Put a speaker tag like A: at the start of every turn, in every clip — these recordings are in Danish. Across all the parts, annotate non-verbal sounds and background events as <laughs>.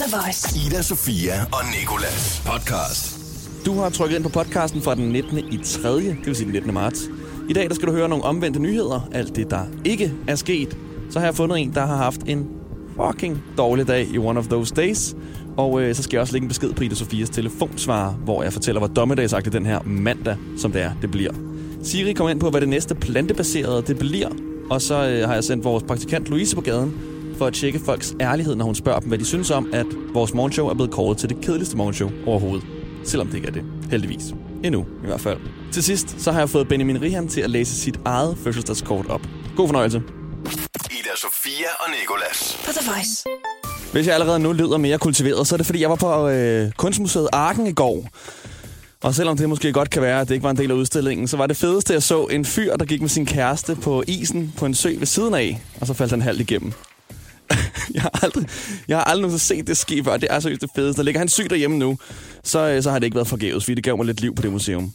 A: The Voice.
B: Ida, Sofia og Nikolas podcast.
C: Du har trykket ind på podcasten fra den 19. i 3., det vil sige den 19. marts. I dag der skal du høre nogle omvendte nyheder, alt det, der ikke er sket. Så har jeg fundet en, der har haft en fucking dårlig dag i one of those days. Og øh, så skal jeg også lægge en besked på Ida Sofias telefonsvarer, hvor jeg fortæller, hvor dommedagsagtigt den her mandag, som det er, det bliver. Siri kommer ind på, hvad det næste plantebaserede det bliver. Og så øh, har jeg sendt vores praktikant Louise på gaden for at tjekke folks ærlighed, når hun spørger dem, hvad de synes om, at vores morgenshow er blevet kåret til det kedeligste morgenshow overhovedet. Selvom det ikke er det. Heldigvis. Endnu, i hvert fald. Til sidst, så har jeg fået Benjamin Rihan til at læse sit eget fødselsdagskort op. God fornøjelse.
B: Ida, Sofia og Nikolas.
A: På The Voice.
C: Hvis jeg allerede nu lyder mere kultiveret, så er det fordi, jeg var på øh, Kunstmuseet Arken i går. Og selvom det måske godt kan være, at det ikke var en del af udstillingen, så var det fedeste, jeg så en fyr, der gik med sin kæreste på isen på en sø ved siden af, og så faldt han halvt igennem. <laughs> jeg har aldrig, jeg har aldrig nogensinde set det ske før. Det er seriøst det fedeste. Der ligger han syg derhjemme nu, så, øh, så har det ikke været forgæves, fordi det gav mig lidt liv på det museum.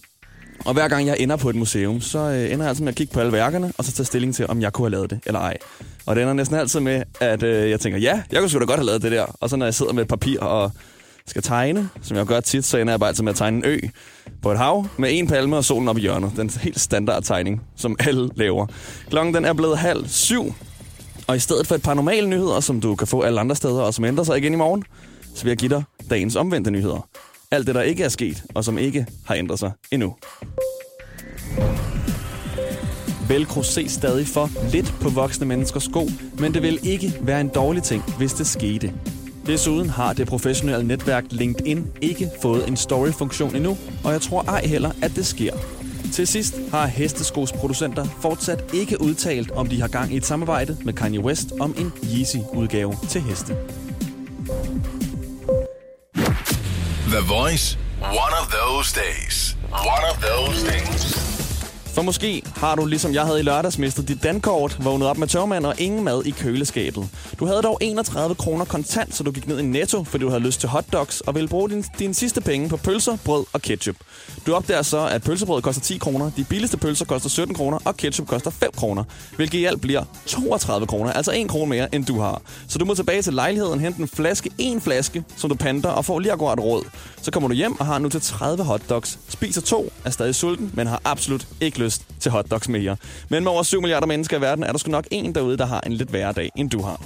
C: Og hver gang jeg ender på et museum, så øh, ender jeg altid med at kigge på alle værkerne, og så tage stilling til, om jeg kunne have lavet det eller ej. Og det ender næsten altid med, at øh, jeg tænker, ja, jeg kunne sgu da godt have lavet det der. Og så når jeg sidder med et papir og skal tegne, som jeg gør tit, så ender jeg bare altid med at tegne en ø på et hav med en palme og solen op i hjørnet. Den helt standard tegning, som alle laver. Klokken den er blevet halv syv, og i stedet for et par normale nyheder, som du kan få alle andre steder, og som ændrer sig igen i morgen, så vil jeg give dig dagens omvendte nyheder. Alt det, der ikke er sket, og som ikke har ændret sig endnu. Velcro ses stadig for lidt på voksne menneskers sko, men det vil ikke være en dårlig ting, hvis det skete. Desuden har det professionelle netværk LinkedIn ikke fået en story-funktion endnu, og jeg tror ej heller, at det sker. Til sidst har hesteskodsproducenter fortsat ikke udtalt, om de har gang i et samarbejde med Kanye West om en Yeezy-udgave til heste.
B: The Voice. One of those days. One of those days.
C: For måske har du, ligesom jeg havde i lørdags, mistet dit dankort, vågnet op med tørmand og ingen mad i køleskabet. Du havde dog 31 kroner kontant, så du gik ned i Netto, fordi du havde lyst til hotdogs, og ville bruge din, dine sidste penge på pølser, brød og ketchup. Du opdager så, at pølsebrød koster 10 kroner, de billigste pølser koster 17 kroner, og ketchup koster 5 kroner, hvilket i alt bliver 32 kroner, altså 1 krone mere, end du har. Så du må tilbage til lejligheden, hente en flaske, en flaske, som du panter, og får lige akkurat råd. Så kommer du hjem og har nu til 30 hotdogs, spiser to, er stadig sulten, men har absolut ikke lyst til hotdogs mere. Men med over 7 milliarder mennesker i verden, er der sgu nok en derude, der har en lidt værre dag, end du har.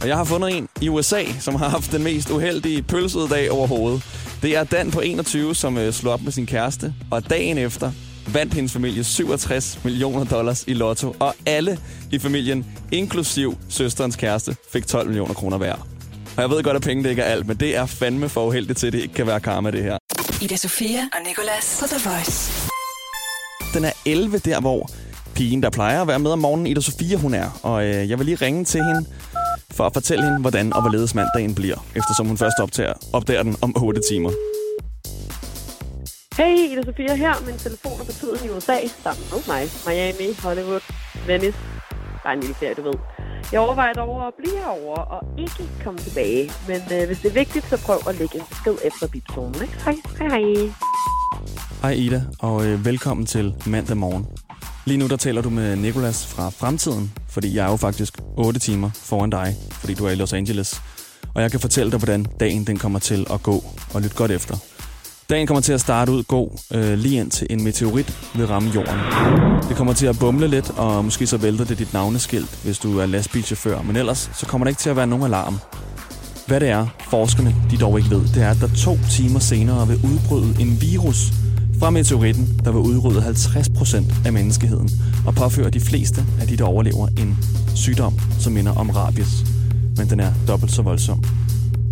C: Og jeg har fundet en i USA, som har haft den mest uheldige pølsede dag overhovedet. Det er Dan på 21, som øh, slog op med sin kæreste, og dagen efter vandt hendes familie 67 millioner dollars i lotto, og alle i familien, inklusiv søsterens kæreste, fik 12 millioner kroner hver. Og jeg ved godt, at penge det ikke er alt, men det er fandme for uheldigt til, at det ikke kan være karma, det her.
A: Ida Sofia og Nicolas på The Voice.
C: Den er 11 der, hvor pigen, der plejer at være med om morgenen, Ida Sofia, hun er. Og øh, jeg vil lige ringe til hende for at fortælle hende, hvordan og hvorledes mandagen bliver, eftersom hun først optager, opdager den om 8 timer.
D: Hey, Ida Sofia her. Min telefon er på tiden i USA sammen med mig. Miami, Hollywood, Venice. Bare en lille ferie, du ved. Jeg overvejer dog at blive herovre og ikke komme tilbage. Men øh, hvis det er vigtigt, så prøv at lægge en besked efter bipzonen. Hej, hej, hej.
C: Hej Ida, og øh, velkommen til mandag morgen. Lige nu der taler du med Nikolas fra fremtiden, fordi jeg er jo faktisk 8 timer foran dig, fordi du er i Los Angeles. Og jeg kan fortælle dig, hvordan dagen den kommer til at gå, og lyt godt efter. Dagen kommer til at starte ud god, øh, lige indtil en meteorit vil ramme jorden. Det kommer til at bumle lidt, og måske så vælter det dit navneskilt, hvis du er lastbilchauffør. Men ellers så kommer der ikke til at være nogen alarm. Hvad det er, forskerne de dog ikke ved, det er, at der to timer senere vil udbryde en virus fra meteoritten, der vil udrydde 50% af menneskeheden og påføre de fleste af de, der overlever en sygdom, som minder om rabies. Men den er dobbelt så voldsom,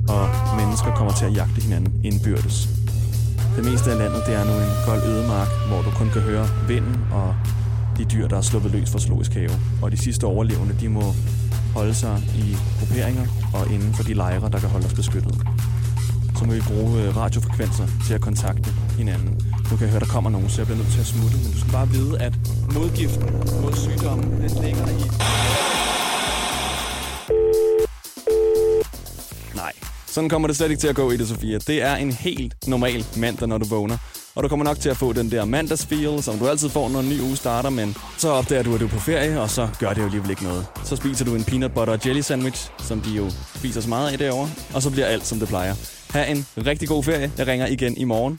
C: og mennesker kommer til at jagte hinanden indbyrdes. Det meste af landet det er nu en kold ødemark, hvor du kun kan høre vinden og de dyr, der er sluppet løs fra zoologisk have. Og de sidste overlevende, de må holde sig i grupperinger og inden for de lejre, der kan holde os beskyttet. Så må vi bruge øh, radiofrekvenser til at kontakte hinanden. Nu kan jeg høre, der kommer nogen, så jeg bliver nødt til at smutte. Men du skal bare vide, at modgiften mod sygdommen, den ligger i. sådan kommer det slet ikke til at gå i det, Sofia. Det er en helt normal mandag, når du vågner. Og du kommer nok til at få den der mandagsfeel, som du altid får, når en ny uge starter, men så opdager du, at du er på ferie, og så gør det jo alligevel ikke noget. Så spiser du en peanut butter og jelly sandwich, som de jo spiser så meget af derovre, og så bliver alt, som det plejer. Ha' en rigtig god ferie. Jeg ringer igen i morgen.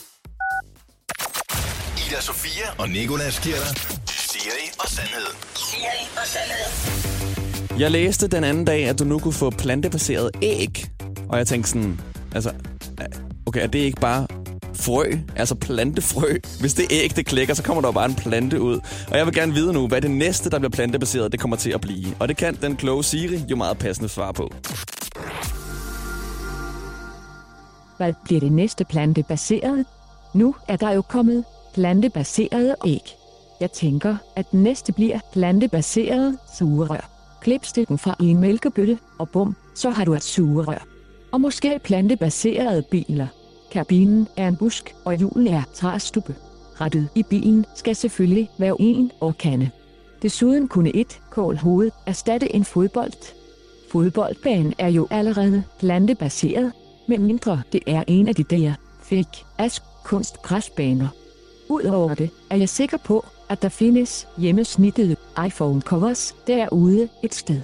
B: Ida Sofia og Nikolas giver dig Siri og Sandhed.
C: Jeg læste den anden dag, at du nu kunne få plantebaseret æg. Og jeg tænkte sådan, altså, okay, er det ikke bare frø, altså plantefrø? Hvis det æg, det klækker, så kommer der jo bare en plante ud. Og jeg vil gerne vide nu, hvad det næste, der bliver plantebaseret, det kommer til at blive. Og det kan den kloge Siri jo meget passende svare på.
E: Hvad bliver det næste plantebaseret? Nu er der jo kommet plantebaserede æg. Jeg tænker, at den næste bliver plantebaseret sugerør. Klip stikken fra en mælkebøtte, og bum, så har du et sugerør. Og måske plantebaserede biler. Kabinen er en busk, og hjulen er træstube. Rettet i bilen skal selvfølgelig være en kande. Desuden kunne et kålhoved erstatte en fodbold. Fodboldbanen er jo allerede plantebaseret, men mindre det er en af de der fik ask kunstgræsbaner. Udover det er jeg sikker på, at der findes hjemmesnittede iPhone covers derude et sted.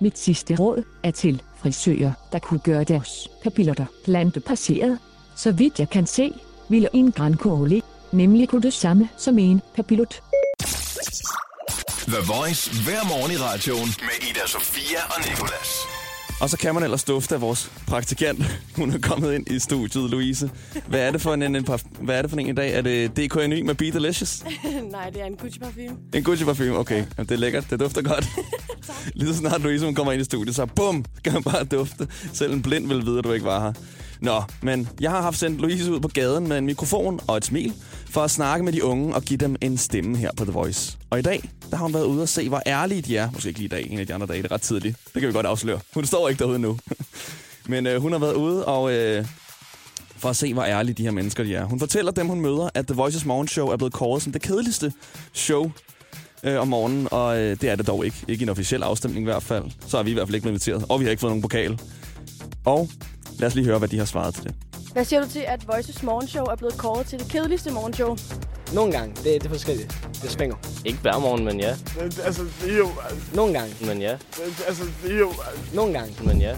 E: Mit sidste råd er til frisører, der kunne gøre deres papillotter plantebaseret. Så vidt jeg kan se, ville en grankåle nemlig kunne det samme som en papillot.
B: The Voice hver morgen i radioen med Ida Sofia og Nikolas.
C: Og så kan man ellers dufte af vores praktikant. <laughs> Hun er kommet ind i studiet, Louise. Hvad er det for en, en, en, hvad er det for en i dag? Er det DKNY med Be Delicious? <laughs>
F: Nej, det er en Gucci parfume.
C: En Gucci parfume, okay. Jamen, det er lækkert. Det dufter godt. <laughs> Lige så snart Louise hun kommer ind i studiet, så bum, kan man bare dufte. Selv en blind vil vide, at du ikke var her. Nå, men jeg har haft sendt Louise ud på gaden med en mikrofon og et smil, for at snakke med de unge og give dem en stemme her på The Voice. Og i dag, der har hun været ude og se, hvor ærlige de er. Måske ikke lige i dag, en af de andre dage, det er ret tidligt. Det kan vi godt afsløre. Hun står ikke derude nu. <laughs> Men øh, hun har været ude og... Øh, for at se, hvor ærlige de her mennesker de er. Hun fortæller dem, hun møder, at The Voices Morning Show er blevet kåret som det kedeligste show øh, om morgenen, og øh, det er det dog ikke. Ikke en officiel afstemning i hvert fald. Så er vi i hvert fald ikke inviteret, og vi har ikke fået nogen pokal. Og lad os lige høre, hvad de har svaret til det.
F: Hvad siger du til, at Voices morgenshow er blevet kåret til det kedeligste morgenshow?
G: Nogle gange, det, det er forskelligt. Det svinger.
H: Ikke hver morgen, men ja.
I: Altså, det er jo...
G: Nogle gange.
H: Men ja.
I: Altså, det er jo...
G: Nogle gange.
H: Men ja.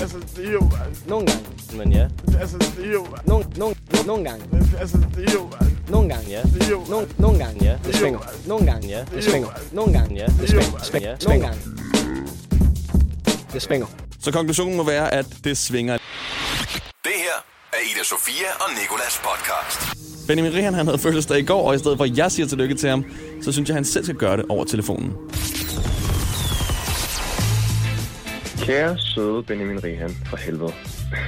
I: Altså, det er jo...
G: Nogle gange.
H: Men ja.
I: Altså, det er jo...
G: Nogle, nogle, nogle gange.
I: Altså, det er jo...
G: Nogle gange.
H: Ja.
I: Det er jo...
G: Nogle, nogle gange.
H: Ja.
G: Det svinger. Nogle gange.
H: Ja.
G: Det svinger. Nogle gange.
H: Ja.
G: Det svinger. Nogle gange. Det svinger.
C: Så konklusionen må være, at det svinger.
B: Er Ida Sofia og Nikolas podcast.
C: Benjamin Rihan, han havde fødselsdag i går, og i stedet for at jeg siger tillykke til ham, så synes jeg, han selv skal gøre det over telefonen.
J: Kære søde Benjamin Rihan, for helvede.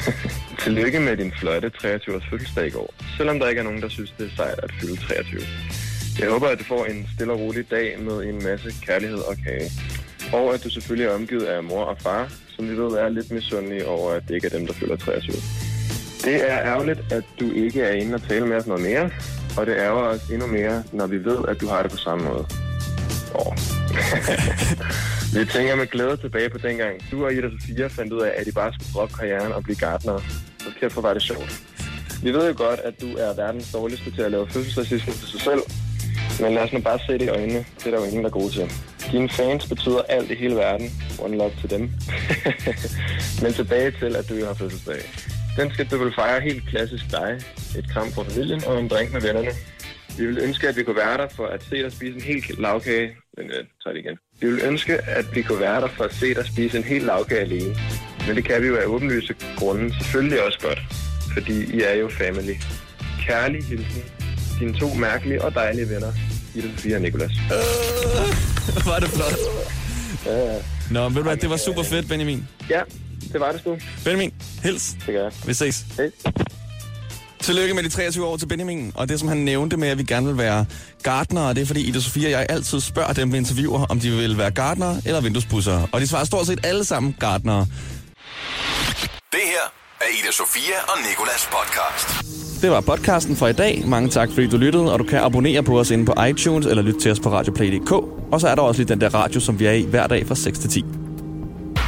J: <laughs> Tillykke med din flotte 23-års fødselsdag i går, selvom der ikke er nogen, der synes, det er sejt at fylde 23. Jeg håber, at du får en stille og rolig dag med en masse kærlighed og kage. Og at du selvfølgelig er omgivet af mor og far, som vi ved er lidt misundelige over, at det ikke er dem, der fylder 23. Det er ærgerligt, at du ikke er inde og tale med os noget mere, og det ærger os endnu mere, når vi ved, at du har det på samme måde. Åh. <laughs> vi tænker med glæde tilbage på dengang. Du og Ida Sofia fandt ud af, at I bare skulle droppe karrieren og blive gartner. Så kæft, hvor var det sjovt. Vi ved jo godt, at du er verdens dårligste til at lave fødselsdagshistorie til sig selv. Men lad os nu bare se det i øjnene. Det er der jo ingen, der er gode til. Dine fans betyder alt i hele verden. One love til dem. <laughs> Men tilbage til, at du jo har fødselsdag. Den skal du vel fejre helt klassisk dig. Et kram for familien og en drink med vennerne. Vi vil ønske, at vi kunne være der for at se dig spise en helt lavkage. Men jeg tager det igen. Vi vil ønske, at vi kunne være der for at se dig spise en helt lavkage alene. Men det kan vi jo af åbenlyse grunde selvfølgelig også godt. Fordi I er jo family. Kærlig hilsen. Dine to mærkelige og dejlige venner. Sofia og Nikolas. <laughs>
C: Hvor var det flot.
J: Ja, ja.
C: Nå, ved du hvad, det var super fedt, Benjamin.
J: ja, det var det sgu.
C: Benjamin, hils.
J: Det gør jeg.
C: Vi ses.
J: Hej.
C: Tillykke med de 23 år til Benjamin. Og det, som han nævnte med, at vi gerne vil være gardnere, det er fordi Ida Sofia og jeg altid spørger dem ved interviewer, om de vil være gardnere eller vinduespusser. Og de svarer stort set alle sammen gardnere.
B: Det her er Ida Sofia og Nikolas podcast.
C: Det var podcasten for i dag. Mange tak, fordi du lyttede, og du kan abonnere på os inde på iTunes eller lytte til os på radioplay.dk. Og så er der også lige den der radio, som vi er i hver dag fra 6 til 10.